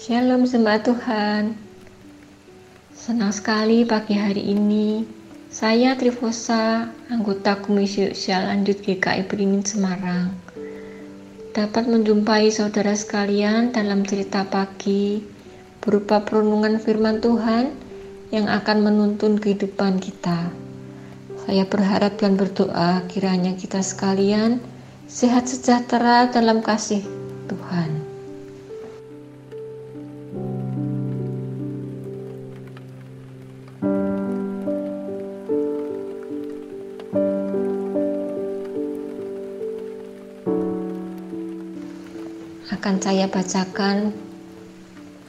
Shalom sembah Tuhan. Senang sekali pagi hari ini Saya Trifosa, anggota Komisi Usia Lanjut GKI Beringin Semarang. Dapat menjumpai saudara sekalian dalam cerita pagi Berupa perenungan firman Tuhan yang akan menuntun kehidupan kita Saya berharap dan berdoa kiranya kita sekalian sehat sejahtera dalam kasih Tuhan akan saya bacakan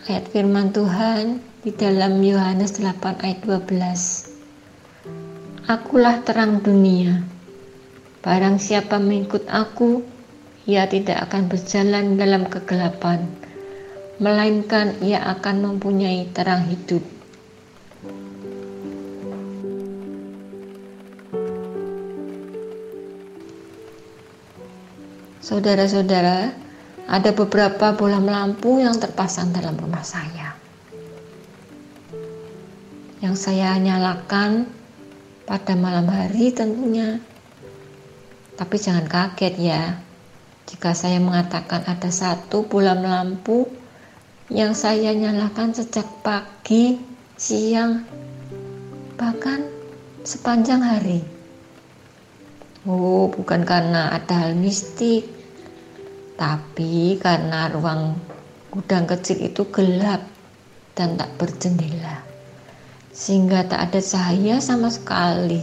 ayat firman Tuhan di dalam Yohanes 8 ayat 12. Akulah terang dunia. Barang siapa mengikut aku, ia tidak akan berjalan dalam kegelapan, melainkan ia akan mempunyai terang hidup. Saudara-saudara, ada beberapa bola lampu yang terpasang dalam rumah saya. Yang saya nyalakan pada malam hari tentunya. Tapi jangan kaget ya, jika saya mengatakan ada satu bola lampu yang saya nyalakan sejak pagi, siang, bahkan sepanjang hari. Oh, bukan karena ada hal mistik, tapi karena ruang gudang kecil itu gelap dan tak berjendela, sehingga tak ada cahaya sama sekali.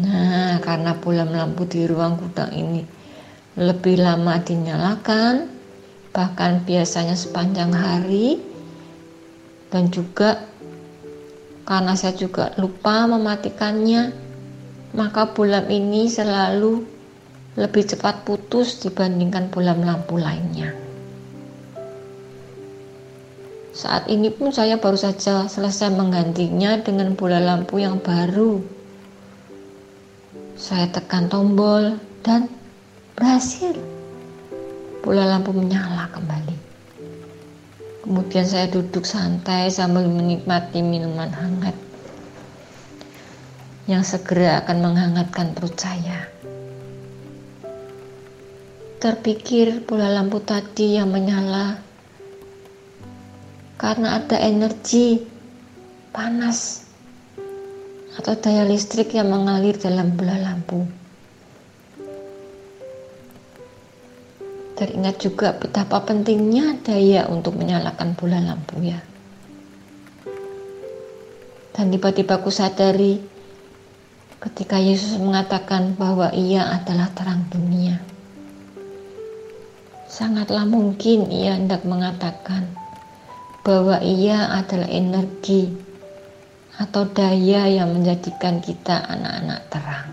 Nah, karena bola lampu di ruang gudang ini lebih lama dinyalakan, bahkan biasanya sepanjang hari, dan juga karena saya juga lupa mematikannya, maka bola ini selalu lebih cepat putus dibandingkan bola lampu lainnya. Saat ini pun saya baru saja selesai menggantinya dengan bola lampu yang baru. Saya tekan tombol dan berhasil. Bola lampu menyala kembali. Kemudian saya duduk santai sambil menikmati minuman hangat yang segera akan menghangatkan perut saya terpikir bola lampu tadi yang menyala karena ada energi panas atau daya listrik yang mengalir dalam bola lampu. Teringat juga betapa pentingnya daya untuk menyalakan bola lampu ya. Dan tiba-tiba aku sadari ketika Yesus mengatakan bahwa ia adalah terang dunia. Sangatlah mungkin ia hendak mengatakan bahwa ia adalah energi atau daya yang menjadikan kita anak-anak terang.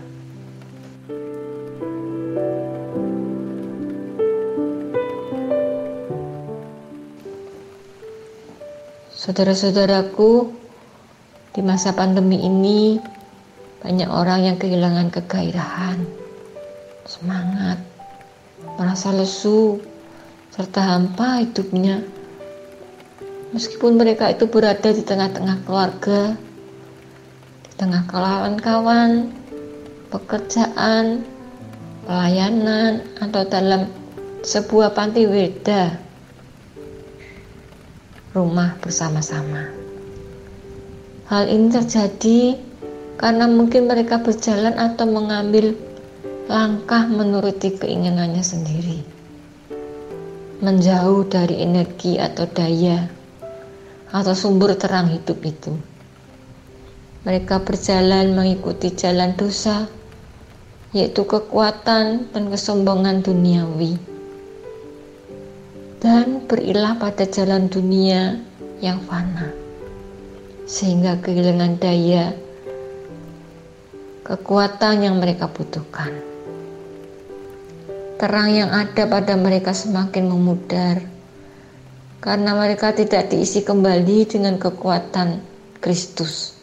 Saudara-saudaraku, di masa pandemi ini banyak orang yang kehilangan kegairahan, semangat, merasa lesu, serta hampa hidupnya. Meskipun mereka itu berada di tengah-tengah keluarga, di tengah kawan-kawan, pekerjaan, pelayanan, atau dalam sebuah panti weda, rumah bersama-sama. Hal ini terjadi karena mungkin mereka berjalan atau mengambil langkah menuruti keinginannya sendiri menjauh dari energi atau daya atau sumber terang hidup itu. Mereka berjalan mengikuti jalan dosa, yaitu kekuatan dan kesombongan duniawi, dan berilah pada jalan dunia yang fana, sehingga kehilangan daya, kekuatan yang mereka butuhkan terang yang ada pada mereka semakin memudar karena mereka tidak diisi kembali dengan kekuatan Kristus.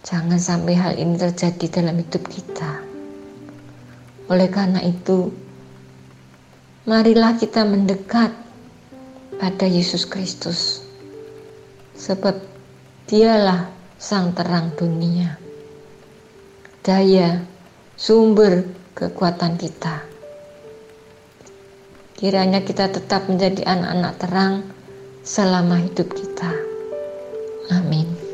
Jangan sampai hal ini terjadi dalam hidup kita. Oleh karena itu, marilah kita mendekat pada Yesus Kristus, sebab Dialah Sang Terang dunia, daya, sumber kekuatan kita. Kiranya kita tetap menjadi anak-anak terang selama hidup kita. Amin.